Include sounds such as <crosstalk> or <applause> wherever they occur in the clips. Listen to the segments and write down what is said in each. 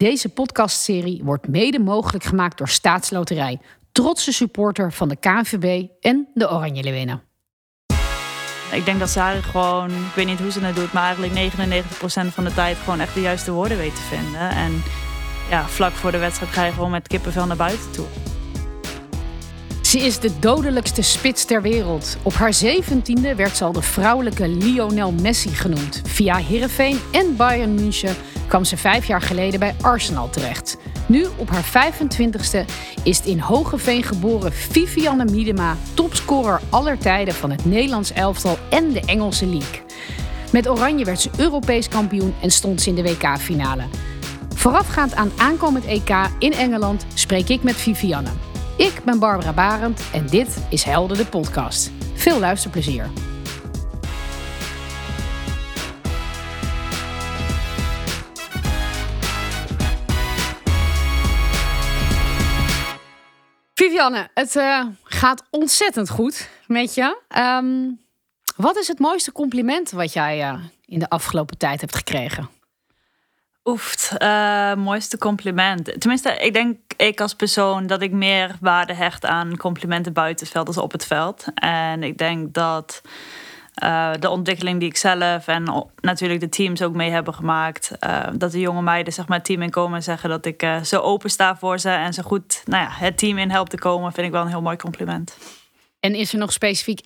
Deze podcastserie wordt mede mogelijk gemaakt door Staatsloterij, trotse supporter van de KNVB en de Oranje Leeuwinnen. Ik denk dat Sari gewoon, ik weet niet hoe ze het doet, maar eigenlijk 99% van de tijd gewoon echt de juiste woorden weet te vinden. En ja, vlak voor de wedstrijd ga je gewoon met kippenvel naar buiten toe. Ze is de dodelijkste spits ter wereld. Op haar zeventiende werd ze al de vrouwelijke Lionel Messi genoemd. Via Heerenveen en Bayern München kwam ze vijf jaar geleden bij Arsenal terecht. Nu, op haar 25ste, is het in Hogeveen geboren Vivianne Miedema... topscorer aller tijden van het Nederlands elftal en de Engelse League. Met Oranje werd ze Europees kampioen en stond ze in de WK-finale. Voorafgaand aan aankomend EK in Engeland spreek ik met Vivianne. Ik ben Barbara Barend en dit is Helden de podcast. Veel luisterplezier. Vivianne, het uh, gaat ontzettend goed met je. Um, wat is het mooiste compliment wat jij uh, in de afgelopen tijd hebt gekregen? Oeft, uh, mooiste compliment. Tenminste, ik denk ik als persoon dat ik meer waarde hecht aan complimenten buiten het veld als op het veld. En ik denk dat uh, de ontwikkeling die ik zelf en natuurlijk de teams ook mee hebben gemaakt. Uh, dat de jonge meiden zeg maar, het team in komen en zeggen dat ik zo open sta voor ze en zo goed nou ja, het team in helpt te komen, vind ik wel een heel mooi compliment. En is er nog specifiek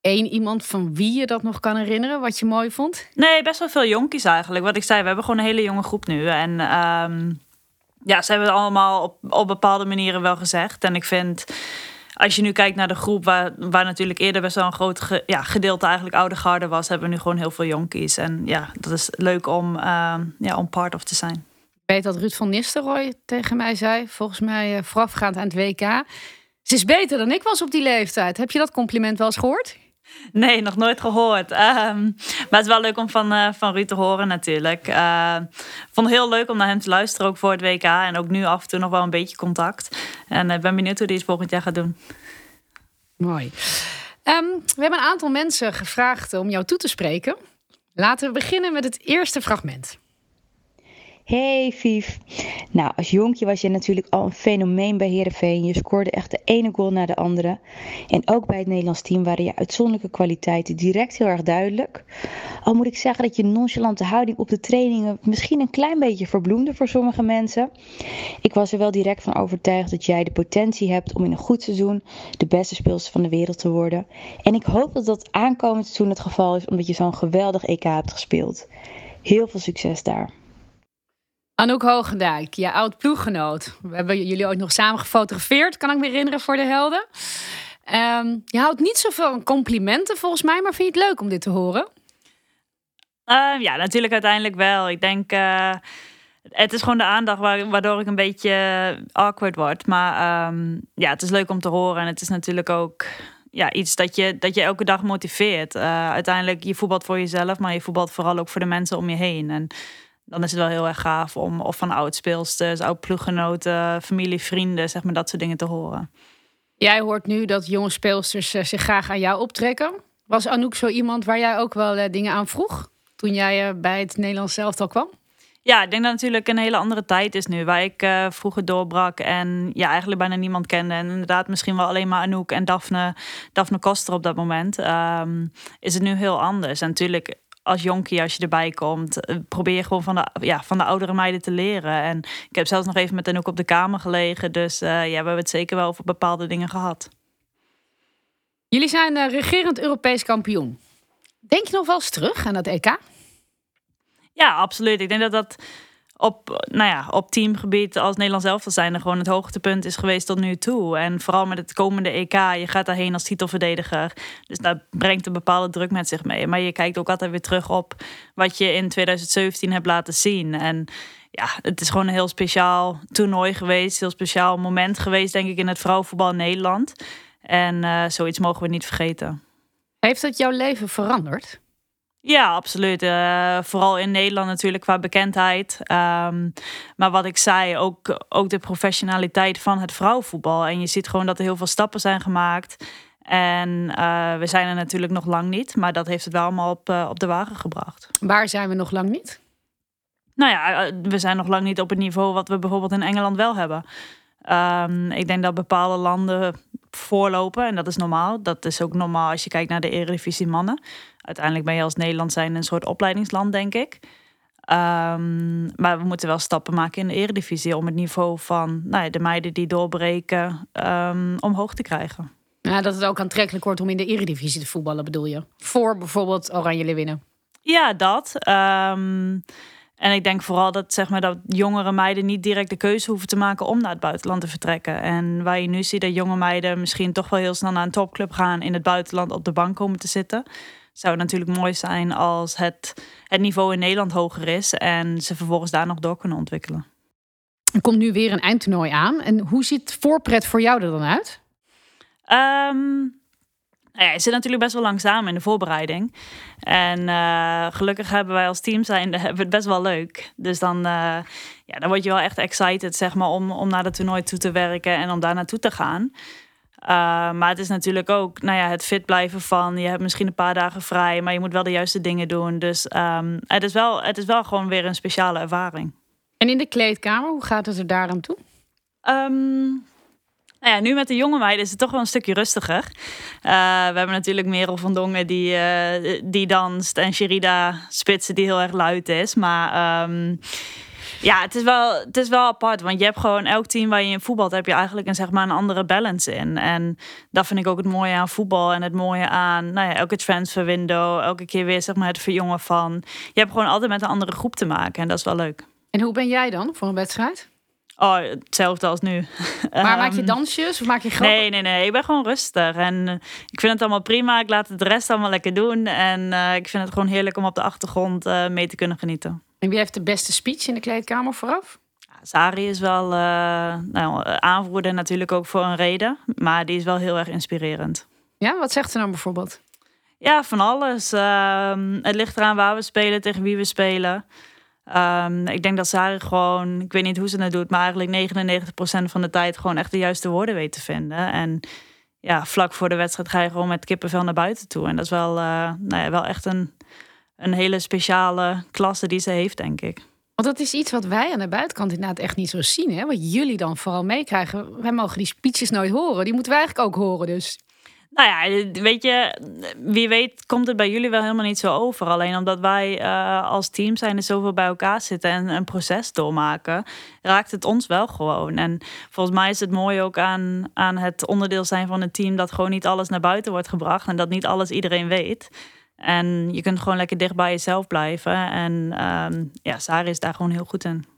één iemand van wie je dat nog kan herinneren, wat je mooi vond? Nee, best wel veel jonkies eigenlijk. Wat ik zei, we hebben gewoon een hele jonge groep nu. En um, ja, ze hebben het allemaal op, op bepaalde manieren wel gezegd. En ik vind als je nu kijkt naar de groep waar, waar natuurlijk eerder best wel een groot ja, gedeelte eigenlijk oude garde was, hebben we nu gewoon heel veel jonkies. En ja, dat is leuk om, uh, ja, om part of te zijn. Ik weet dat Ruud van Nistelrooy tegen mij zei, volgens mij uh, voorafgaand aan het WK. Ze is beter dan ik was op die leeftijd. Heb je dat compliment wel eens gehoord? <laughs> Nee, nog nooit gehoord. Um, maar het is wel leuk om van, uh, van Ruud te horen natuurlijk. Uh, vond het heel leuk om naar hem te luisteren, ook voor het WK. En ook nu af en toe nog wel een beetje contact. En ik uh, ben benieuwd hoe hij het volgend jaar gaat doen. Mooi. Um, we hebben een aantal mensen gevraagd om jou toe te spreken. Laten we beginnen met het eerste fragment. Hey Vief. Nou, als jonkje was je natuurlijk al een fenomeen bij Herenveen. Je scoorde echt de ene goal na de andere. En ook bij het Nederlands team waren je uitzonderlijke kwaliteiten direct heel erg duidelijk. Al moet ik zeggen dat je nonchalante houding op de trainingen misschien een klein beetje verbloemde voor sommige mensen. Ik was er wel direct van overtuigd dat jij de potentie hebt om in een goed seizoen de beste speelster van de wereld te worden. En ik hoop dat dat aankomend seizoen het geval is, omdat je zo'n geweldig EK hebt gespeeld. Heel veel succes daar. Anouk Hoogendijk, je oud ploeggenoot. We hebben jullie ooit nog samen gefotografeerd, kan ik me herinneren, voor de helden. Um, je houdt niet zoveel complimenten volgens mij, maar vind je het leuk om dit te horen? Uh, ja, natuurlijk uiteindelijk wel. Ik denk, uh, het is gewoon de aandacht waardoor ik een beetje awkward word. Maar um, ja, het is leuk om te horen. En het is natuurlijk ook ja, iets dat je, dat je elke dag motiveert. Uh, uiteindelijk, je voetbalt voor jezelf, maar je voetbalt vooral ook voor de mensen om je heen. En dan is het wel heel erg gaaf om of van oud-speelsters, oud-ploeggenoten, familie, vrienden, zeg maar dat soort dingen te horen. Jij hoort nu dat jonge speelsters uh, zich graag aan jou optrekken. Was Anouk zo iemand waar jij ook wel uh, dingen aan vroeg toen jij uh, bij het Nederlands zelf al kwam? Ja, ik denk dat het natuurlijk een hele andere tijd is nu. Waar ik vroeger doorbrak en ja, eigenlijk bijna niemand kende. En inderdaad misschien wel alleen maar Anouk en Daphne, Daphne Koster op dat moment. Um, is het nu heel anders. En natuurlijk als jonkie, als je erbij komt, eh, probeer gewoon van de, ja, van de oudere meiden te leren. En ik heb zelfs nog even met hen ook op de kamer gelegen. Dus uh, ja, we hebben het zeker wel over bepaalde dingen gehad. Jullie zijn uh, regerend Europees kampioen. Denk je nog wel eens terug aan dat EK? Ja, absoluut. Ik denk dat dat op, nou ja, op teamgebied als Nederland zelf zijn er gewoon het hoogtepunt is geweest tot nu toe. En vooral met het komende EK, je gaat daarheen als titelverdediger. Dus dat brengt een bepaalde druk met zich mee. Maar je kijkt ook altijd weer terug op wat je in 2017 hebt laten zien. En ja, het is gewoon een heel speciaal toernooi geweest. Heel speciaal moment geweest, denk ik, in het vrouwenvoetbal Nederland. En uh, zoiets mogen we niet vergeten. Heeft het jouw leven veranderd? Ja, absoluut. Uh, vooral in Nederland natuurlijk qua bekendheid. Um, maar wat ik zei, ook, ook de professionaliteit van het vrouwenvoetbal. En je ziet gewoon dat er heel veel stappen zijn gemaakt. En uh, we zijn er natuurlijk nog lang niet. Maar dat heeft het wel allemaal op, uh, op de wagen gebracht. Waar zijn we nog lang niet? Nou ja, we zijn nog lang niet op het niveau wat we bijvoorbeeld in Engeland wel hebben. Ehm, ik denk dat bepaalde landen voorlopen en dat is normaal. Dat is ook normaal als je kijkt naar de Eredivisie mannen. Uiteindelijk ben je als Nederland zijn een soort opleidingsland, denk ik. Ehm, maar we moeten wel stappen maken in de eredivisie om het niveau van nou ja, de meiden die doorbreken um, omhoog te krijgen. Ja, dat het ook aantrekkelijk wordt om in de eredivisie te voetballen, bedoel je? Voor bijvoorbeeld Oranje winnen. Ja, dat. Um, en ik denk vooral dat, zeg maar, dat jongere meiden niet direct de keuze hoeven te maken om naar het buitenland te vertrekken. En waar je nu ziet dat jonge meiden misschien toch wel heel snel naar een topclub gaan in het buitenland op de bank komen te zitten zou het natuurlijk mooi zijn als het, het niveau in Nederland hoger is en ze vervolgens daar nog door kunnen ontwikkelen. Er komt nu weer een eindtoernooi aan. En hoe ziet voorpret voor jou er dan uit? Um, nou ja, je zit natuurlijk best wel langzaam in de voorbereiding. En uh, gelukkig hebben wij als team zijn, <laughs> hebben we het best wel leuk. Dus dan, uh, ja, dan word je wel echt excited zeg maar, om, om naar het toernooi toe te werken en om daar naartoe te gaan. Uh, maar het is natuurlijk ook nou ja, het fit blijven van je hebt misschien een paar dagen vrij, maar je moet wel de juiste dingen doen. Dus um, het, is wel, het is wel gewoon weer een speciale ervaring. En in de kleedkamer, hoe gaat het er daar aan toe? Um, nou ja, nu met de jonge meiden is het toch wel een stukje rustiger. Uh, we hebben natuurlijk Merel van Dongen die, uh, die danst en Sherida Spitsen die heel erg luid is. Maar um, ja, het is, wel, het is wel apart. Want je hebt gewoon elk team waar je in voetbalt, heb je eigenlijk een, zeg maar, een andere balance in. En dat vind ik ook het mooie aan voetbal. En het mooie aan nou ja, elke transfer window, elke keer weer zeg maar, het verjongen van. Je hebt gewoon altijd met een andere groep te maken. En dat is wel leuk. En hoe ben jij dan voor een wedstrijd? Oh, hetzelfde als nu. <laughs> Maar maak je ehm, dansjes of maak je grappen? Nee, nee, nee. Ik ben gewoon rustig. En eh, ik vind het allemaal prima. Ik laat het de rest allemaal lekker doen. En uh, ik vind het gewoon heerlijk om op de achtergrond uh, mee te kunnen genieten. En wie heeft de beste speech in de kleedkamer vooraf? Sari is wel nou, aanvoerder natuurlijk ook voor een reden. Maar die is wel heel erg inspirerend. Ja, wat zegt ze dan bijvoorbeeld? Ja, van alles. Ehm, het ligt eraan waar we spelen, tegen wie we spelen. Um, ik denk dat Sari gewoon, ik weet niet hoe ze het doet, maar eigenlijk 99% van de tijd gewoon echt de juiste woorden weet te vinden. En ja, vlak voor de wedstrijd ga je gewoon met kippenvel naar buiten toe. En dat is wel, uh, nou ja, wel echt een, een hele speciale klasse die ze heeft, denk ik. Want dat is iets wat wij aan de buitenkant inderdaad echt niet zo zien. Hè? Wat jullie dan vooral meekrijgen. Wij mogen die speeches nooit horen. Die moeten wij eigenlijk ook horen. Dus nou ja, weet je, wie weet komt het bij jullie wel helemaal niet zo over. Alleen omdat wij uh, als team zijn er zoveel bij elkaar zitten en een proces doormaken, raakt het ons wel gewoon. En volgens mij is het mooi ook aan, aan het onderdeel zijn van een team dat gewoon niet alles naar buiten wordt gebracht en dat niet alles iedereen weet. En je kunt gewoon lekker dicht bij jezelf blijven. En um, ja, Sarah is daar gewoon heel goed in.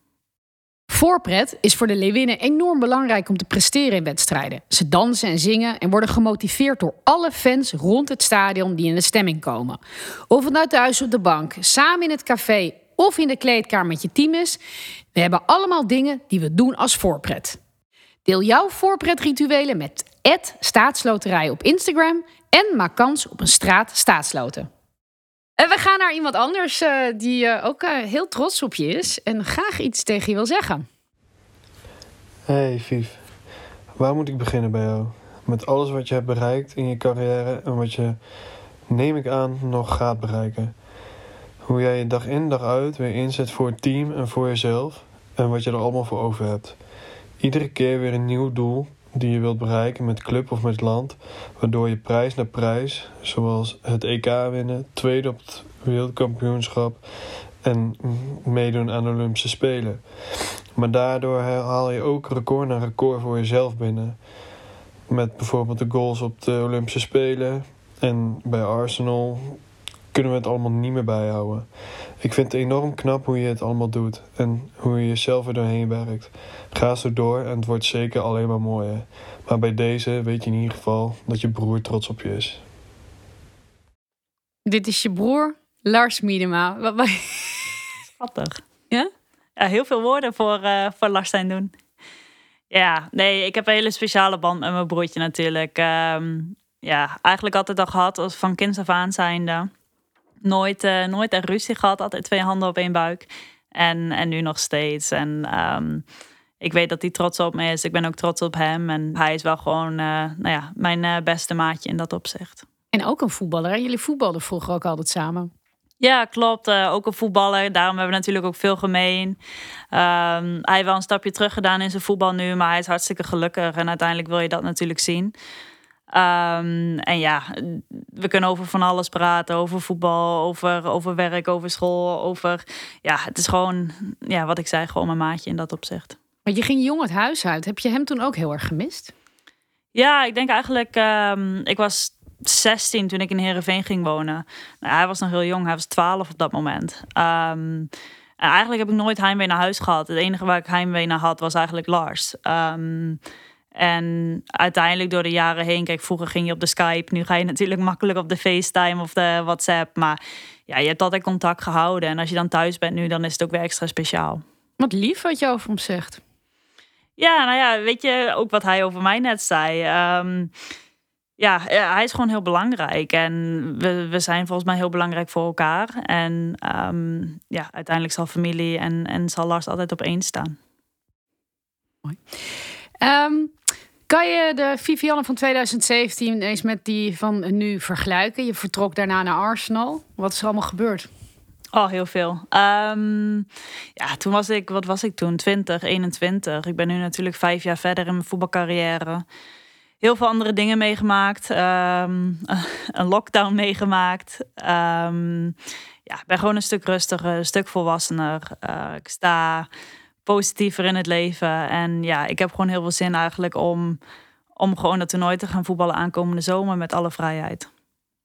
Voorpret is voor de Leeuwinnen enorm belangrijk om te presteren in wedstrijden. Ze dansen en zingen en worden gemotiveerd door alle fans rond het stadion die in de stemming komen. Of het nou thuis op de bank, samen in het café of in de kleedkamer met je team is, we hebben allemaal dingen die we doen als voorpret. Deel jouw voorpretrituelen met Staatsloterij op Instagram en maak kans op een straat staatsloten. En we gaan naar iemand anders uh, die uh, ook uh, heel trots op je is en graag iets tegen je wil zeggen. Hey Vief, waar moet ik beginnen bij jou? Met alles wat je hebt bereikt in je carrière en wat je, neem ik aan, nog gaat bereiken. Hoe jij je dag in dag uit weer inzet voor het team en voor jezelf en wat je er allemaal voor over hebt. Iedere keer weer een nieuw doel die je wilt bereiken met club of met land, waardoor je prijs naar prijs, zoals het EK winnen, tweede op het wereldkampioenschap en meedoen aan de Olympische Spelen. Maar daardoor haal je ook record na record voor jezelf binnen. Met bijvoorbeeld de goals op de Olympische Spelen en bij Arsenal kunnen we het allemaal niet meer bijhouden. Ik vind het enorm knap hoe je het allemaal doet en hoe je jezelf er doorheen werkt. Ga zo door en het wordt zeker alleen maar mooier. Maar bij deze weet je in ieder geval dat je broer trots op je is. Dit is je broer, Lars Miedema. Wat Schattig. Ja? Ja, heel veel woorden voor, uh, voor Lars zijn doen. Ja, nee, ik heb een hele speciale band met mijn broertje natuurlijk. Um, ja, eigenlijk altijd al gehad als van kinds af aan zijnde. Nooit, uh, nooit er ruzie gehad, altijd twee handen op één buik. En, en nu nog steeds. En um, ik weet dat hij trots op me is. Ik ben ook trots op hem. En hij is wel gewoon uh, nou ja, mijn uh, beste maatje in dat opzicht. En ook een voetballer. Jullie voetbalden vroeger ook altijd samen. Ja, klopt. Uh, ook een voetballer. Daarom hebben we natuurlijk ook veel gemeen. Um, hij heeft wel een stapje terug gedaan in zijn voetbal nu, maar hij is hartstikke gelukkig. En uiteindelijk wil je dat natuurlijk zien. Um, en ja, we kunnen over van alles praten. Over voetbal, over, over werk, over school. Over, ja, het is gewoon, ja, wat ik zei, gewoon mijn maatje in dat opzicht. Maar je ging jong het huis uit. Heb je hem toen ook heel erg gemist? Ja, ik denk eigenlijk, um, ik was 16 toen ik in Heerenveen ging wonen. Nou, hij was nog heel jong, hij was 12 op dat moment. Um, en eigenlijk heb ik nooit heimwee naar huis gehad. Het enige waar ik heimwee naar had was eigenlijk Lars. Um, en uiteindelijk door de jaren heen, kijk, vroeger ging je op de Skype, nu ga je natuurlijk makkelijk op de FaceTime of de WhatsApp. Maar ja, je hebt altijd contact gehouden. En als je dan thuis bent nu, dan is het ook weer extra speciaal. Wat lief wat je over hem zegt. Ja, nou ja, weet je ook wat hij over mij net zei. Um, ja, hij is gewoon heel belangrijk. En we, we zijn volgens mij heel belangrijk voor elkaar. En um, ja, uiteindelijk zal familie en, en zal Lars altijd op één staan. Mooi. Um, kan je de Vivianne van 2017 eens met die van nu vergelijken? Je vertrok daarna naar Arsenal. Wat is er allemaal gebeurd? Oh, heel veel. Um, ja, toen was ik, wat was ik toen? 20, 21. Ik ben nu natuurlijk vijf jaar verder in mijn voetbalcarrière heel veel andere dingen meegemaakt. Um, <laughs> een lockdown meegemaakt. Um, ja, ben gewoon een stuk rustiger, een stuk volwassener. Uh, ik sta positiever in het leven. En ja, ik heb gewoon heel veel zin eigenlijk om, om gewoon dat toernooi te gaan voetballen aankomende zomer met alle vrijheid.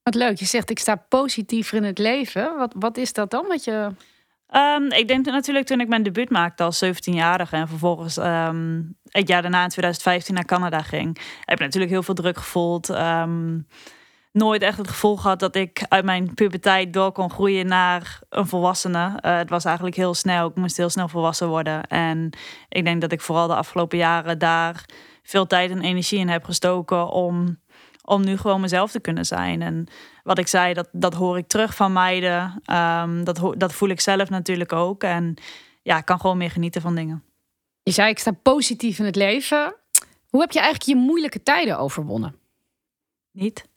Wat leuk, je zegt ik sta positiever in het leven. Wat, wat is dat dan? Dat je... Um, ik denk natuurlijk toen ik mijn debuut maakte als 17-jarige en vervolgens um, het jaar daarna in 2015 naar Canada ging, heb ik natuurlijk heel veel druk gevoeld. Um, nooit echt het gevoel gehad dat ik uit mijn puberteit door kon groeien naar een volwassene. Uh, het was eigenlijk heel snel. Ik moest heel snel volwassen worden. En ik denk dat ik vooral de afgelopen jaren daar veel tijd en energie in heb gestoken om, om nu gewoon mezelf te kunnen zijn. En wat ik zei, dat, dat hoor ik terug van meiden. Um, dat, dat voel ik zelf natuurlijk ook. En ja, ik kan gewoon meer genieten van dingen. Je zei, ik sta positief in het leven. Hoe heb je eigenlijk je moeilijke tijden overwonnen? Niet.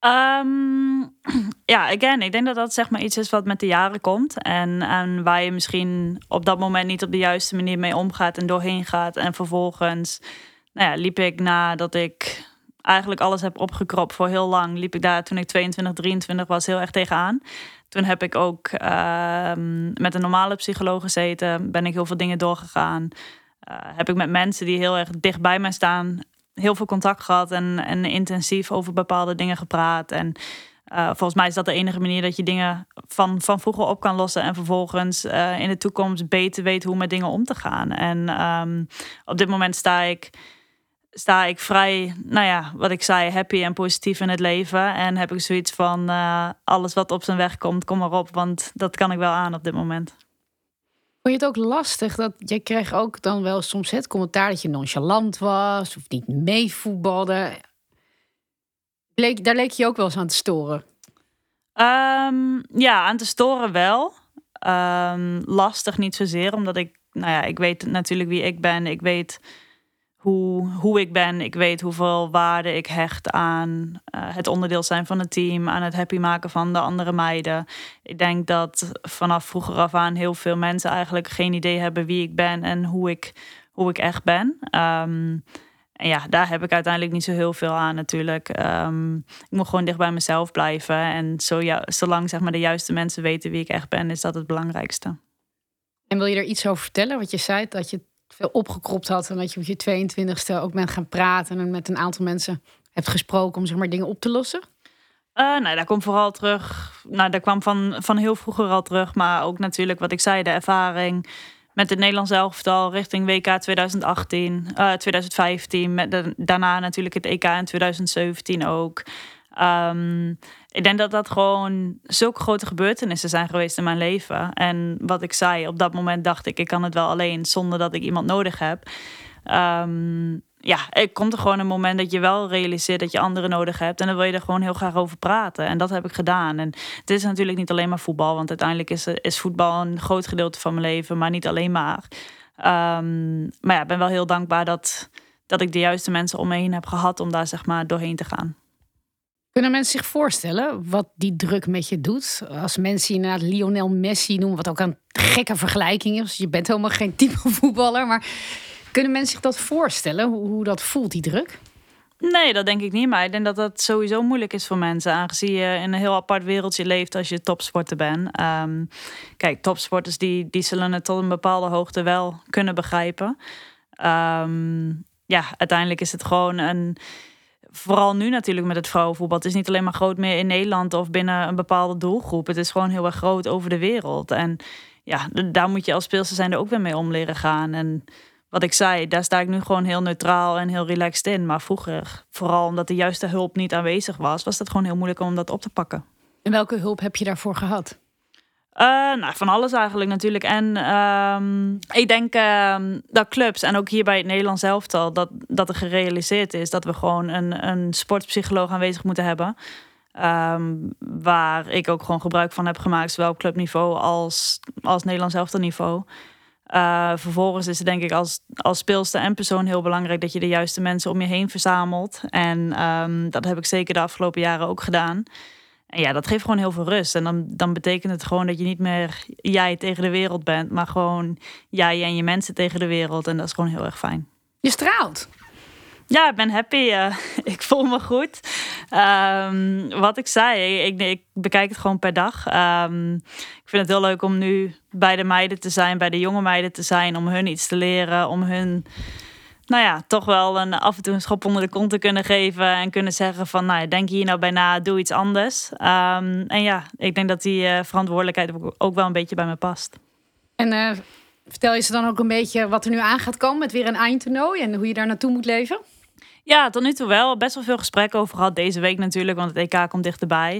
Um, <clears throat> ja, again, ik denk dat dat zeg maar iets is wat met de jaren komt. En, en waar je misschien op dat moment niet op de juiste manier mee omgaat en doorheen gaat. En vervolgens nou ja, liep ik nadat ik eigenlijk alles heb opgekropt voor heel lang, liep ik daar toen ik 22, 23 was heel erg tegenaan. Toen heb ik ook uh, met een normale psycholoog gezeten, ben ik heel veel dingen doorgegaan. Uh, heb ik met mensen die heel erg dicht bij mij staan, heel veel contact gehad en, en intensief over bepaalde dingen gepraat. En uh, volgens mij is dat de enige manier dat je dingen van, van vroeger op kan lossen en vervolgens uh, in de toekomst beter weet hoe met dingen om te gaan. En um, op dit moment sta ik sta ik vrij, nou ja, wat ik zei, happy en positief in het leven. En heb ik zoiets van uh, alles wat op zijn weg komt, kom maar op, want dat kan ik wel aan op dit moment. Vond je het ook lastig dat je kreeg ook dan wel soms het commentaar dat je nonchalant was of niet meevoetbalde? Leek, daar leek je ook wel eens aan te storen. Um, ja, aan te storen wel. Um, lastig niet zozeer, omdat ik, nou ja, ik weet natuurlijk wie ik ben. Ik weet hoe, ik ben. Ik weet hoeveel waarde ik hecht aan uh, het onderdeel zijn van het team, aan het happy maken van de andere meiden. Ik denk dat vanaf vroeger af aan heel veel mensen eigenlijk geen idee hebben wie ik ben en hoe ik, hoe ik echt ben. Um, en ja, daar heb ik uiteindelijk niet zo heel veel aan natuurlijk. Um, ik moet gewoon dicht bij mezelf blijven. En zo, ja, zolang zeg maar, de juiste mensen weten wie ik echt ben, is dat het belangrijkste. En wil je er iets over vertellen? Wat je zei, dat je veel opgekropt had. En dat je op je 22e ook bent gaan praten en met een aantal mensen hebt gesproken om zeg maar dingen op te lossen? Uh, nou, daar komt vooral terug. Nou, daar kwam van, van heel vroeger al terug. Maar ook natuurlijk wat ik zei, de ervaring met het Nederlands elftal richting WK 2018, uh, 2015. Met daarna natuurlijk het EK in 2017 ook. Um, ik denk dat dat gewoon zulke grote gebeurtenissen zijn geweest in mijn leven. En wat ik zei, op dat moment dacht ik, ik kan het wel alleen zonder dat ik iemand nodig heb. Um, ja, er komt er gewoon een moment dat je wel realiseert dat je anderen nodig hebt. En dan wil je er gewoon heel graag over praten. En dat heb ik gedaan. En het is natuurlijk niet alleen maar voetbal. Want uiteindelijk is, is voetbal een groot gedeelte van mijn leven, maar niet alleen maar. Um, maar ja, ik ben wel heel dankbaar dat, dat ik de juiste mensen om me heen heb gehad om daar zeg maar doorheen te gaan. Kunnen mensen zich voorstellen wat die druk met je doet? Als mensen inderdaad Lionel Messi noemen, wat ook een gekke vergelijking is. Je bent helemaal geen type <laughs> voetballer. Maar kunnen mensen zich dat voorstellen, hoe, hoe dat voelt, die druk? Nee, dat denk ik niet. Maar ik denk dat dat sowieso moeilijk is voor mensen. Aangezien je in een heel apart wereldje leeft als je topsporter bent. Ehm, kijk, topsporters die, die zullen het tot een bepaalde hoogte wel kunnen begrijpen. Ehm, ja, uiteindelijk is het gewoon een vooral nu natuurlijk met het vrouwenvoetbal. Het is niet alleen maar groot meer in Nederland of binnen een bepaalde doelgroep. Het is gewoon heel erg groot over de wereld. En ja, daar moet je als speelster zijn er ook weer mee om leren gaan. En wat ik zei, daar sta ik nu gewoon heel neutraal en heel relaxed in. Maar vroeger, vooral omdat de juiste hulp niet aanwezig was, was het gewoon heel moeilijk om dat op te pakken. En welke hulp heb je daarvoor gehad? Uh, nou, van alles eigenlijk natuurlijk. En um, ik denk um, dat clubs, en ook hier bij het Nederlands elftal, dat, dat er gerealiseerd is dat we gewoon een, een sportpsycholoog aanwezig moeten hebben. Um, waar ik ook gewoon gebruik van heb gemaakt, zowel op clubniveau als, als Nederlands elftal niveau. Uh, vervolgens is het denk ik als, als speelster en persoon heel belangrijk dat je de juiste mensen om je heen verzamelt. En dat heb ik zeker de afgelopen jaren ook gedaan. En ja, dat geeft gewoon heel veel rust. En dan, dan betekent het gewoon dat je niet meer jij tegen de wereld bent, maar gewoon jij en je mensen tegen de wereld. En dat is gewoon heel erg fijn. Je straalt. Ja, ik ben happy. Uh, <laughs> ik voel me goed. Um, wat ik zei, ik, ik, bekijk het gewoon per dag. Um, ik vind het heel leuk om nu bij de meiden te zijn, bij de jonge meiden te zijn, om hun iets te leren, om hun nou ja, toch wel een, af en toe een schop onder de kont te kunnen geven. En kunnen zeggen van, nou, denk hier nou bij na, doe iets anders. Um, en ja, ik denk dat die uh, verantwoordelijkheid ook wel een beetje bij me past. En uh, vertel je ze dan ook een beetje wat er nu aan gaat komen met weer een eindtoernooi en hoe je daar naartoe moet leven? Ja, tot nu toe wel. Best wel veel gesprekken over gehad deze week natuurlijk, want het EK komt dichterbij.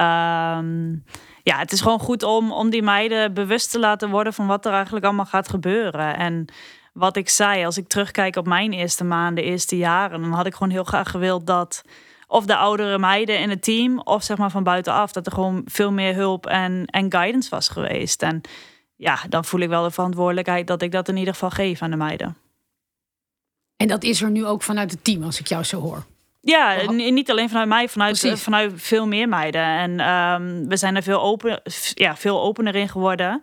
Um, ja, het is gewoon goed om, om die meiden bewust te laten worden van wat er eigenlijk allemaal gaat gebeuren. En wat ik zei, als ik terugkijk op mijn eerste maanden, eerste jaren, dan had ik gewoon heel graag gewild dat of de oudere meiden in het team, of zeg maar van buitenaf, dat er gewoon veel meer hulp en, en guidance was geweest. En ja, dan voel ik wel de verantwoordelijkheid dat ik dat in ieder geval geef aan de meiden. En dat is er nu ook vanuit het team, als ik jou zo hoor. Ja, niet alleen vanuit mij, vanuit, vanuit veel meer meiden. En um, we zijn er veel, open, ja, veel opener in geworden.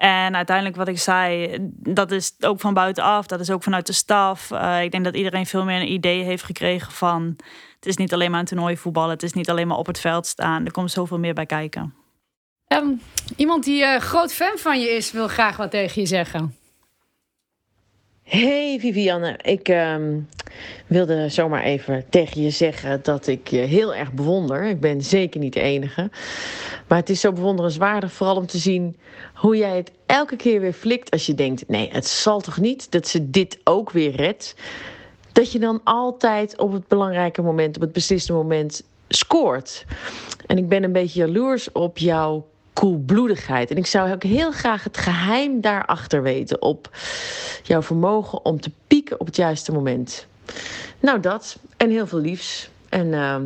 En uiteindelijk wat ik zei, dat is ook van buitenaf, dat is ook vanuit de staf. Uh, ik denk dat iedereen veel meer een idee heeft gekregen van... het is niet alleen maar een toernooi voetballen, het is niet alleen maar op het veld staan. Er komt zoveel meer bij kijken. Um, iemand die uh, groot fan van je is, wil graag wat tegen je zeggen. Hey Vivianne, ik uh, wilde zomaar even tegen je zeggen dat ik je heel erg bewonder. Ik ben zeker niet de enige. Maar het is zo bewonderenswaardig, vooral om te zien hoe jij het elke keer weer flikt als je denkt: nee, het zal toch niet dat ze dit ook weer redt. Dat je dan altijd op het belangrijke moment, op het beslissende moment scoort. En ik ben een beetje jaloers op jouw koelbloedigheid. En ik zou ook heel graag het geheim daarachter weten. Op jouw vermogen om te pieken op het juiste moment. Nou, dat. En heel veel liefs. En uh,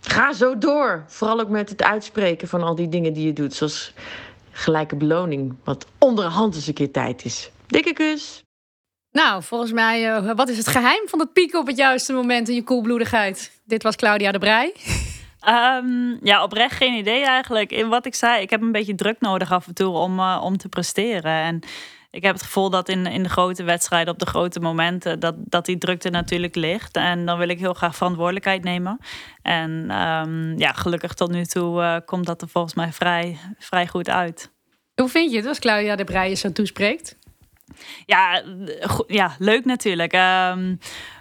ga zo door. Vooral ook met het uitspreken van al die dingen die je doet. Zoals gelijke beloning. Wat onderhand eens een keer tijd is. Dikke kus. Nou, volgens mij, uh, wat is het geheim van het pieken op het juiste moment in je koelbloedigheid? Dit was Claudia de Brij. Um, ja, oprecht geen idee eigenlijk. In wat ik zei, ik heb een beetje druk nodig af en toe om, uh, om te presteren. En ik heb het gevoel dat in, in de grote wedstrijden, op de grote momenten, dat, dat die drukte natuurlijk ligt. En dan wil ik heel graag verantwoordelijkheid nemen. En um, ja, gelukkig tot nu toe uh, komt dat er volgens mij vrij, vrij goed uit. Hoe vind je het als Claudia de Breij zo toespreekt? Ja, ja leuk natuurlijk. Um,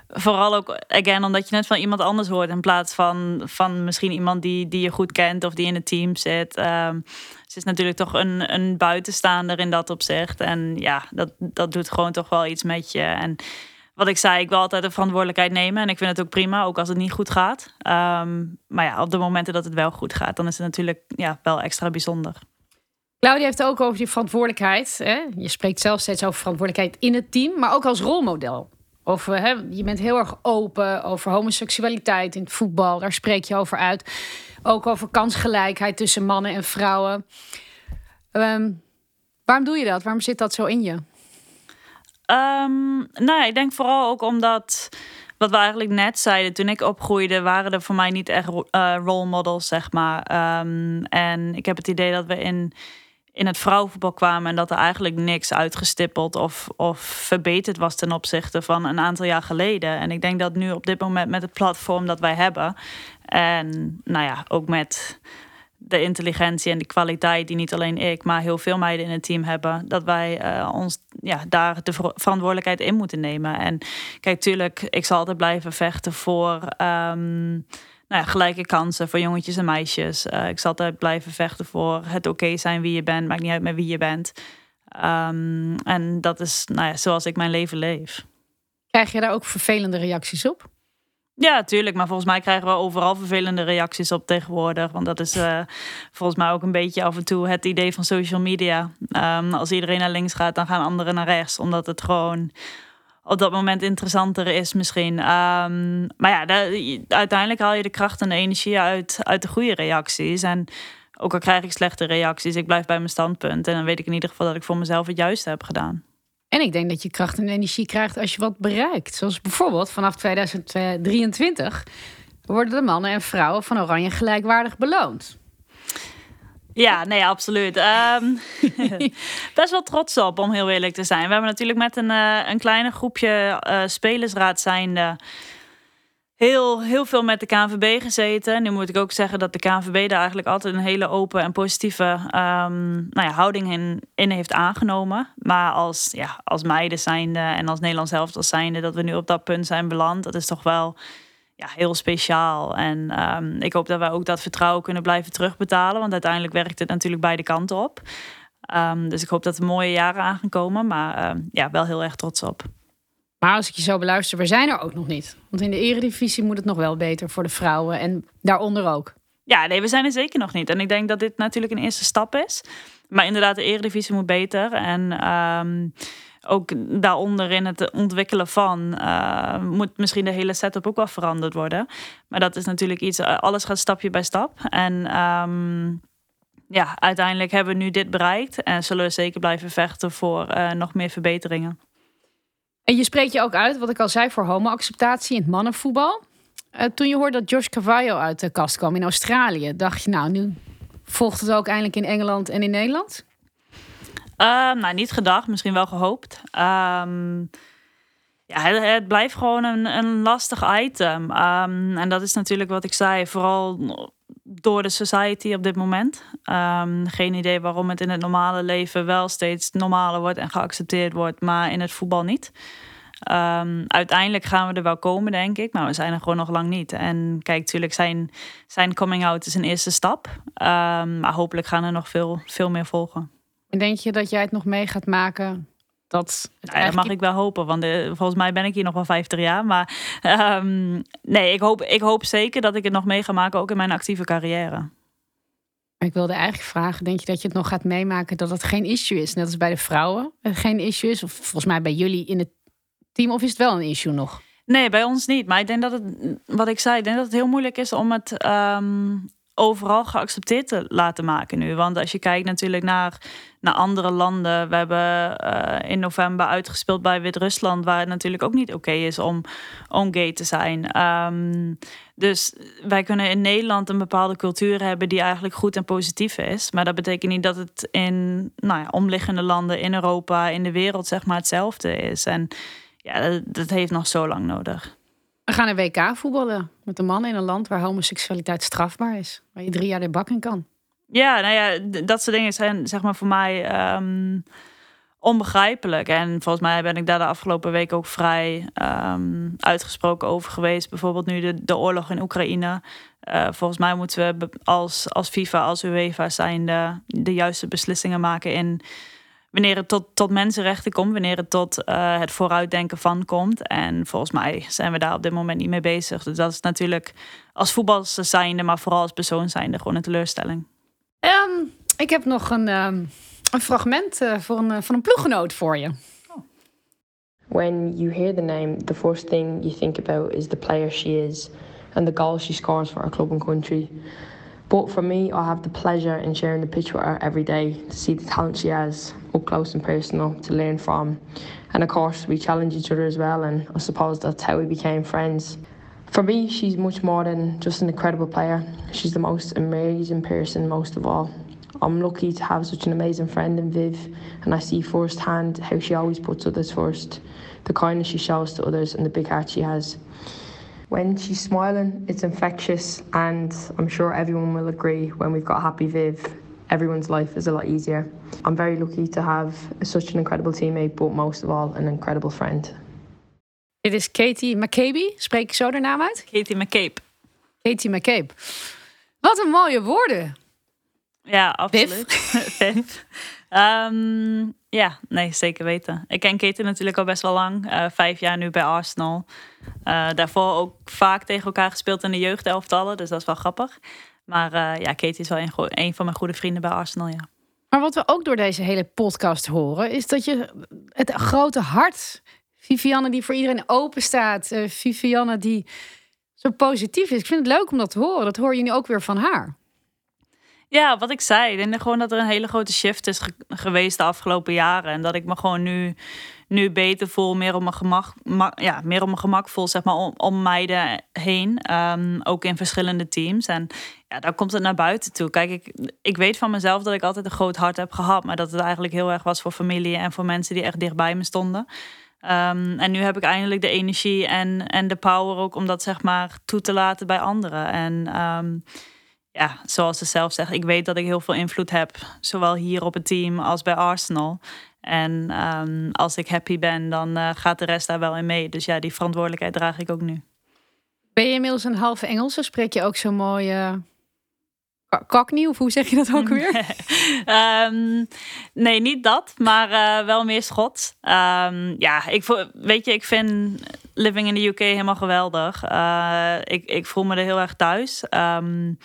vooral ook, again, omdat je net van iemand anders hoort in plaats van, van misschien iemand die, die je goed kent of die in het team zit. Um, ze is natuurlijk toch een, een buitenstaander in dat opzicht. En ja, dat, dat doet gewoon toch wel iets met je. En wat ik zei, ik wil altijd de verantwoordelijkheid nemen. En ik vind het ook prima, ook als het niet goed gaat. Um, maar ja, op de momenten dat het wel goed gaat, dan is het natuurlijk ja, wel extra bijzonder. Claudia heeft ook over die verantwoordelijkheid. Hè? Je spreekt zelf steeds over verantwoordelijkheid in het team, maar ook als rolmodel. Over, hè, je bent heel erg open over homoseksualiteit in het voetbal. Daar spreek je over uit. Ook over kansgelijkheid tussen mannen en vrouwen. Um, waarom doe je dat? Waarom zit dat zo in je? Um, nou ik denk vooral ook omdat wat we eigenlijk net zeiden, toen ik opgroeide, waren er voor mij niet echt uh, role models, zeg maar. Ehm, en ik heb het idee dat we in, in het vrouwenvoetbal kwamen en dat er eigenlijk niks uitgestippeld of, of verbeterd was ten opzichte van een aantal jaar geleden. En ik denk dat nu op dit moment met het platform dat wij hebben, en nou ja, ook met de intelligentie en de kwaliteit die niet alleen ik, maar heel veel meiden in het team hebben, dat wij uh, ons ja, daar de verantwoordelijkheid in moeten nemen. En kijk, tuurlijk, ik zal altijd blijven vechten voor um, nou ja, gelijke kansen voor jongetjes en meisjes. Uh, ik zal altijd blijven vechten voor het oké zijn wie je bent, maakt niet uit met wie je bent. Um, en dat is nou ja, zoals ik mijn leven leef. Krijg je daar ook vervelende reacties op? Ja, tuurlijk. Maar volgens mij krijgen we overal vervelende reacties op tegenwoordig. Want dat is uh, volgens mij ook een beetje af en toe het idee van social media. Um, als iedereen naar links gaat, dan gaan anderen naar rechts. Omdat het gewoon op dat moment interessanter is misschien. Um, maar ja, de, uiteindelijk haal je de kracht en energie uit, uit de goede reacties. En ook al krijg ik slechte reacties, ik blijf bij mijn standpunt. En dan weet ik in ieder geval dat ik voor mezelf het juiste heb gedaan. En ik denk dat je kracht en energie krijgt als je wat bereikt. Zoals bijvoorbeeld vanaf 2023 worden de mannen en vrouwen van Oranje gelijkwaardig beloond. Ja, nee, absoluut. Um, <laughs> best wel trots op, om heel eerlijk te zijn. We hebben natuurlijk met een, uh, een kleine groepje uh, spelersraad zijnde heel, heel veel met de KNVB gezeten. Nu moet ik ook zeggen dat de KNVB daar eigenlijk altijd een hele open en positieve um, nou ja, houding in, heeft aangenomen. Maar als, ja, als meiden zijnde en als Nederlands helft zijnde dat we nu op dat punt zijn beland, dat is toch wel ja, heel speciaal. En um, ik hoop dat wij ook dat vertrouwen kunnen blijven terugbetalen. Want uiteindelijk werkt het natuurlijk beide kanten op. Um, dus ik hoop dat er mooie jaren aan gaan komen. Maar ja, wel heel erg trots op. Maar als ik je zo beluister, we zijn er ook nog niet. Want in de eredivisie moet het nog wel beter voor de vrouwen en daaronder ook. Ja, nee, we zijn er zeker nog niet. En ik denk dat dit natuurlijk een eerste stap is. Maar inderdaad, de eredivisie moet beter. En ook daaronder in het ontwikkelen van uh, moet misschien de hele setup ook wel veranderd worden. Maar dat is natuurlijk iets, eh, alles gaat stapje bij stap. En um, ja, uiteindelijk hebben we nu dit bereikt en zullen we zeker blijven vechten voor uh, nog meer verbeteringen. En je spreekt je ook uit, wat ik al zei, voor homoacceptatie in het mannenvoetbal. Toen je hoorde dat Josh Cavallo uit de kast kwam in Australië, dacht je nou, nu volgt het ook eindelijk in Engeland en in Nederland? Uh, nou, niet gedacht, misschien wel gehoopt. Um, ja, het, blijft gewoon een, een lastig item. Um, en dat is natuurlijk wat ik zei, vooral door de society op dit moment. Geen idee waarom het in het normale leven wel steeds normaler wordt en geaccepteerd wordt, maar in het voetbal niet. Uiteindelijk gaan we er wel komen, denk ik, maar we zijn er gewoon nog lang niet. En kijk, natuurlijk, zijn, zijn coming out is een eerste stap. Maar hopelijk gaan er nog veel, veel meer volgen. En denk je dat jij het nog mee gaat maken dat, nou dat mag ik wel hopen, want eh, volgens mij ben ik hier nog wel 50 jaar. Maar um, nee, ik hoop, ik hoop zeker dat ik het nog mee ga maken, ook in mijn actieve carrière. Ik wilde eigenlijk vragen, denk je dat je het nog gaat meemaken dat het geen issue is? Net als bij de vrouwen het geen issue is? Of volgens mij bij jullie in het team, of is het wel een issue nog? Nee, bij ons niet. Maar ik denk dat het, wat ik zei, ik denk dat het heel moeilijk is om het um, overal geaccepteerd te laten maken nu. Want als je kijkt natuurlijk naar, naar andere landen. We hebben uh, in november uitgespeeld bij Wit-Rusland, waar het natuurlijk ook niet oké is om, om gay te zijn. Um, dus wij kunnen in Nederland een bepaalde cultuur hebben die eigenlijk goed en positief is. Maar dat betekent niet dat het in nou ja, omliggende landen in Europa, in de wereld, zeg maar hetzelfde is. En ja, dat heeft nog zo lang nodig. We gaan een WK voetballen met een man in een land waar homoseksualiteit strafbaar is. Waar je drie jaar de bak in kan. Ja, nou ja, dat soort dingen zijn zeg maar voor mij um, onbegrijpelijk. En volgens mij ben ik daar de afgelopen week ook vrij um, uitgesproken over geweest. Bijvoorbeeld nu de, de oorlog in Oekraïne. Uh, volgens mij moeten we als, als FIFA, als UEFA zijn de, de juiste beslissingen maken in wanneer het tot, tot mensenrechten komt, wanneer het tot uh, het vooruitdenken van komt. En volgens mij zijn we daar op dit moment niet mee bezig. Dus dat is natuurlijk als voetballers zijnde, maar vooral als persoon zijnde gewoon een teleurstelling. Um, ik heb nog een, um, een fragment uh, voor een, van een ploeggenoot voor je. When you hear the name, the first thing you think about is the player she is and the goals she scores for our club and country. But for me, I have the pleasure in sharing the pitch with her every day to see the talent she has up close and personal to learn from. And of course, we challenge each other as well, and I suppose that's how we became friends. For me, she's much more than just an incredible player. She's the most amazing person, most of all. I'm lucky to have such an amazing friend in Viv, and I see firsthand how she always puts others first, the kindness she shows to others, and the big heart she has. When she's smiling, it's infectious, and I'm sure everyone will agree when we've got Happy Viv, everyone's life is a lot easier. I'm very lucky to have such an incredible teammate, but most of all, an incredible friend. Dit is Katie McCabe. Spreek ik zo de naam uit? Katie McCabe. Katie McCabe. Wat een mooie woorden. Ja, absoluut. <laughs> Viv. Ehm, ja, nee, zeker weten. Ik ken Katie natuurlijk al best wel lang. Uh, vijf jaar nu bij Arsenal. Uh, daarvoor ook vaak tegen elkaar gespeeld in de jeugdelftallen. Dus dat is wel grappig. Maar uh, ja, Katie is wel een, van mijn goede vrienden bij Arsenal, ja. Maar wat we ook door deze hele podcast horen, is dat je het grote hart, Vivianne die voor iedereen open staat, uh, Vivianne die zo positief is. Ik vind het leuk om dat te horen. Dat hoor je nu ook weer van haar. Ja, wat ik zei. Ik denk gewoon dat er een hele grote shift is geweest de afgelopen jaren. En dat ik me gewoon nu, nu beter voel, meer op mijn gemak, ja, meer op mijn gemak voel, zeg maar, om, om meiden heen. Um, ook in verschillende teams. En ja, daar komt het naar buiten toe. Kijk, ik, ik weet van mezelf dat ik altijd een groot hart heb gehad. Maar dat het eigenlijk heel erg was voor familie en voor mensen die echt dichtbij me stonden. Um, en nu heb ik eindelijk de energie en, en de power ook om dat zeg maar toe te laten bij anderen. En um, ja, zoals ze zelf zegt, ik weet dat ik heel veel invloed heb, zowel hier op het team als bij Arsenal. En um, als ik happy ben, dan uh, gaat de rest daar wel in mee. Dus ja, die verantwoordelijkheid draag ik ook nu. Ben je inmiddels een halve Engelse? Spreek je ook zo mooi uh, cockney? Of hoe zeg je dat ook <laughs> weer? um, nee, niet dat, maar uh, wel meer Schots. Um, ja, ik, weet je, ik vind living in the UK helemaal geweldig. ik, ik voel me er heel erg thuis. Um,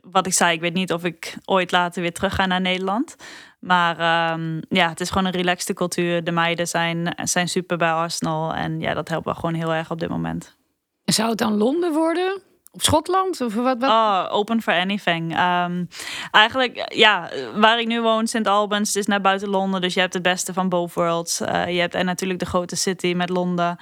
wat ik zei, ik weet niet of ik ooit later weer terug ga naar Nederland. Maar um, ja, het is gewoon een relaxte cultuur. De meiden zijn, zijn super bij Arsenal. En ja, dat helpt wel gewoon heel erg op dit moment. En zou het dan Londen worden? Of Schotland? Of wat, wat? Oh, open for anything. Um, eigenlijk, ja, waar ik nu woon, St. Albans, is naar buiten Londen. Dus je hebt het beste van both worlds. Uh, je hebt en natuurlijk de grote city met Londen.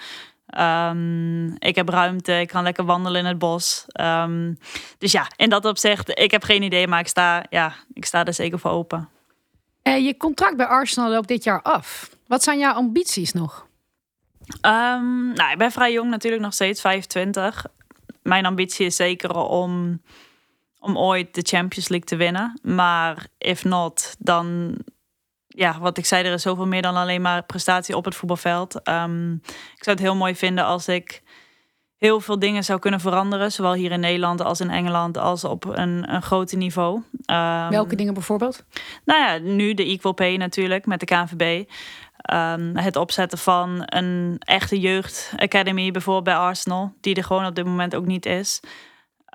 Um, ik heb ruimte, ik kan lekker wandelen in het bos. Um, dus ja, in dat opzicht, ik heb geen idee, maar ik sta, ja, ik sta er zeker voor open. Uh, je contract bij Arsenal loopt dit jaar af. Wat zijn jouw ambities nog? Um, nou, ik ben vrij jong natuurlijk, nog steeds 25. Mijn ambitie is zeker om, om ooit de Champions League te winnen. Maar if not, dan ja, wat ik zei, er is zoveel meer dan alleen maar prestatie op het voetbalveld. Um, ik zou het heel mooi vinden als ik heel veel dingen zou kunnen veranderen. Zowel hier in Nederland als in Engeland, als op een, een groter niveau. Um, Welke dingen bijvoorbeeld? Nou ja, nu de Equal Pay natuurlijk met de KNVB. Um, het opzetten van een echte jeugdacademy, bijvoorbeeld bij Arsenal, die er gewoon op dit moment ook niet is.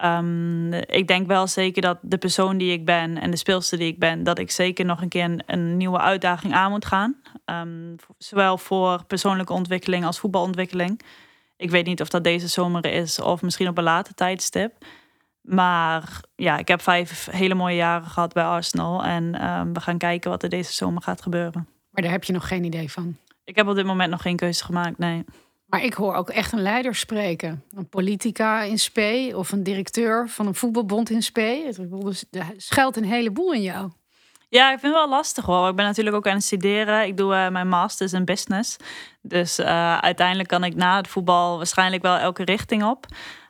Um, ik denk wel zeker dat de persoon die ik ben en de speelster die ik ben, dat ik zeker nog een keer een, een nieuwe uitdaging aan moet gaan. Um, zowel voor persoonlijke ontwikkeling als voetbalontwikkeling. Ik weet niet of dat deze zomer is of misschien op een later tijdstip. Maar ja, ik heb vijf hele mooie jaren gehad bij Arsenal. En um, we gaan kijken wat er deze zomer gaat gebeuren. Maar daar heb je nog geen idee van? Ik heb op dit moment nog geen keuze gemaakt, nee. Maar ik hoor ook echt een leider spreken. Een politica in spe of een directeur van een voetbalbond in spe. Dus er schuilt een heleboel in jou. Ja, ik vind het wel lastig hoor. Ik ben natuurlijk ook aan het studeren. Ik doe uh, mijn masters in business. Dus uh, uiteindelijk kan ik na het voetbal waarschijnlijk wel elke richting op.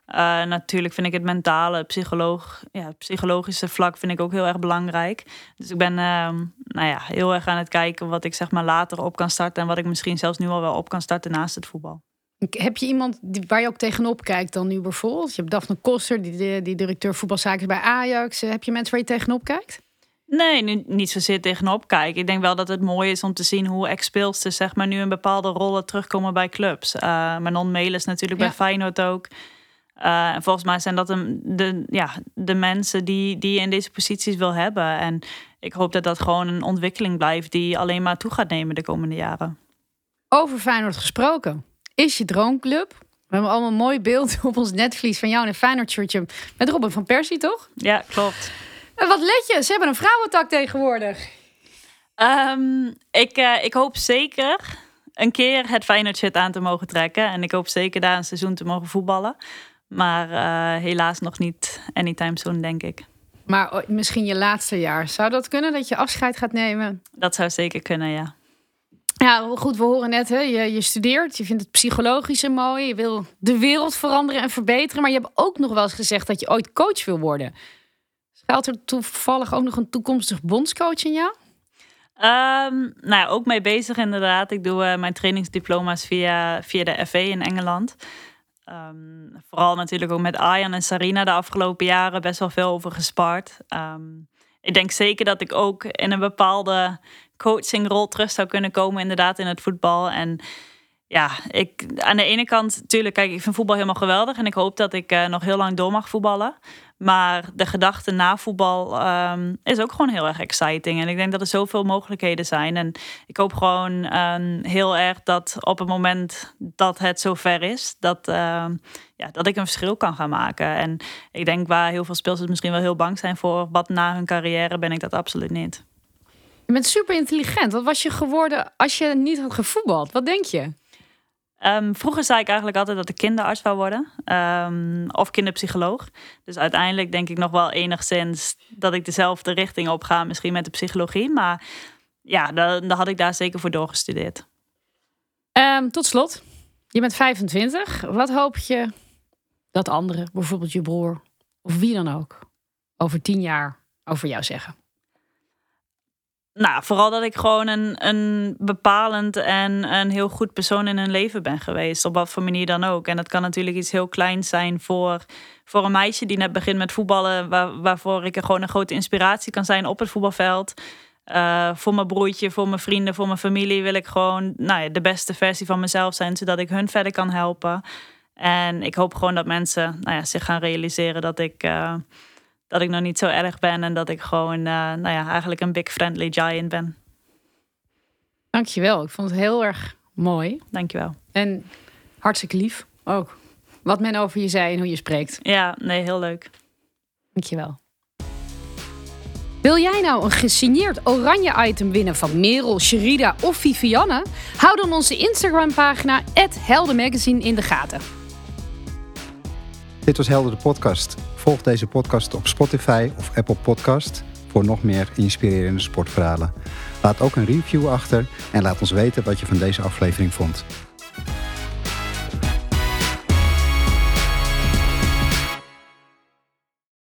Uh, natuurlijk vind ik het mentale, psycholoog, ja, psychologische vlak vind ik ook heel erg belangrijk. Dus ik ben nou ja, heel erg aan het kijken wat ik zeg maar later op kan starten. En wat ik misschien zelfs nu al wel op kan starten naast het voetbal. Heb je iemand die, waar je ook tegenop kijkt dan nu bijvoorbeeld? Je hebt Daphne Koster, die, die directeur voetbalzaken bij Ajax. Heb je mensen waar je tegenop kijkt? Nee, nu, niet zozeer tegenop kijken. Ik denk wel dat het mooi is om te zien hoe ex-speelsters zeg maar, nu in bepaalde rollen terugkomen bij clubs. Uh, Manon Melis natuurlijk ja. bij Feyenoord ook. Uh, en volgens mij zijn dat de, de, ja, de mensen die, die je in deze posities wil hebben. En ik hoop dat dat gewoon een ontwikkeling blijft die alleen maar toe gaat nemen de komende jaren. Over Feyenoord gesproken is je droomclub. We hebben allemaal een mooi beeld <laughs> op ons netvlies van jou in een Feyenoord shirtje met Robin van Persie, toch? Ja, klopt. En wat let je? Ze hebben een vrouwentak tegenwoordig. Ehm, ik, uh, ik hoop zeker een keer het Feyenoord shit aan te mogen trekken. En ik hoop zeker daar een seizoen te mogen voetballen. Maar uh, helaas nog niet anytime soon, denk ik. Maar misschien je laatste jaar. Zou dat kunnen, dat je afscheid gaat nemen? Dat zou zeker kunnen, ja. Ja, goed, we horen net, hè, je, je studeert, je vindt het psychologische mooi, je wil de wereld veranderen en verbeteren, maar je hebt ook nog wel eens gezegd dat je ooit coach wil worden. Schuilt er toevallig ook nog een toekomstig bondscoach in jou? Um, nou ja, ook mee bezig inderdaad. Ik doe uh, mijn trainingsdiploma's via, via de FA in Engeland. Um, vooral natuurlijk ook met Arjan en Sarina de afgelopen jaren best wel veel over gespaard. Um, ik denk zeker dat ik ook in een bepaalde coachingrol terug zou kunnen komen, inderdaad, in het voetbal. En ja, ik, aan de ene kant, natuurlijk, kijk, ik vind voetbal helemaal geweldig. En ik hoop dat ik uh, nog heel lang door mag voetballen. Maar de gedachte na voetbal um, is ook gewoon heel erg exciting. En ik denk dat er zoveel mogelijkheden zijn. En ik hoop gewoon um, heel erg dat op het moment dat het zover is, dat, uh, ja, dat ik een verschil kan gaan maken. En ik denk waar heel veel speelsters misschien wel heel bang zijn voor wat na hun carrière, ben ik dat absoluut niet. Je bent super intelligent. Wat was je geworden als je niet had gevoetbald? Wat denk je? Um, vroeger zei ik eigenlijk altijd dat ik kinderarts wou worden. Um, of kinderpsycholoog. Dus uiteindelijk denk ik nog wel enigszins dat ik dezelfde richting op ga. Misschien met de psychologie. Maar ja, dan, had ik daar zeker voor doorgestudeerd. Um, tot slot. Je bent 25. Wat hoop je dat anderen, bijvoorbeeld je broer of wie dan ook, over tien jaar over jou zeggen? Nou, vooral dat ik gewoon een, een bepalend en een heel goed persoon in hun leven ben geweest. Op wat voor manier dan ook. En dat kan natuurlijk iets heel kleins zijn voor, voor een meisje die net begint met voetballen. Waar, waarvoor ik er gewoon een grote inspiratie kan zijn op het voetbalveld. Uh, voor mijn broertje, voor mijn vrienden, voor mijn familie wil ik gewoon nou ja, de beste versie van mezelf zijn. Zodat ik hun verder kan helpen. En ik hoop gewoon dat mensen nou ja, zich gaan realiseren dat ik... Uh, dat ik nog niet zo erg ben en dat ik gewoon, uh, nou ja, eigenlijk een big friendly giant ben. Dankjewel. Ik vond het heel erg mooi. Dankjewel. En hartstikke lief ook. Wat men over je zei en hoe je spreekt. Ja, nee, heel leuk. Dankjewel. Wil jij nou een gesigneerd oranje item winnen van Merel, Sherida of Vivianne? Hou dan onze Instagram pagina @heldenmagazine in de gaten. Dit was Helder de podcast. Volg deze podcast op Spotify of Apple Podcast voor nog meer inspirerende sportverhalen. Laat ook een review achter en laat ons weten wat je van deze aflevering vond.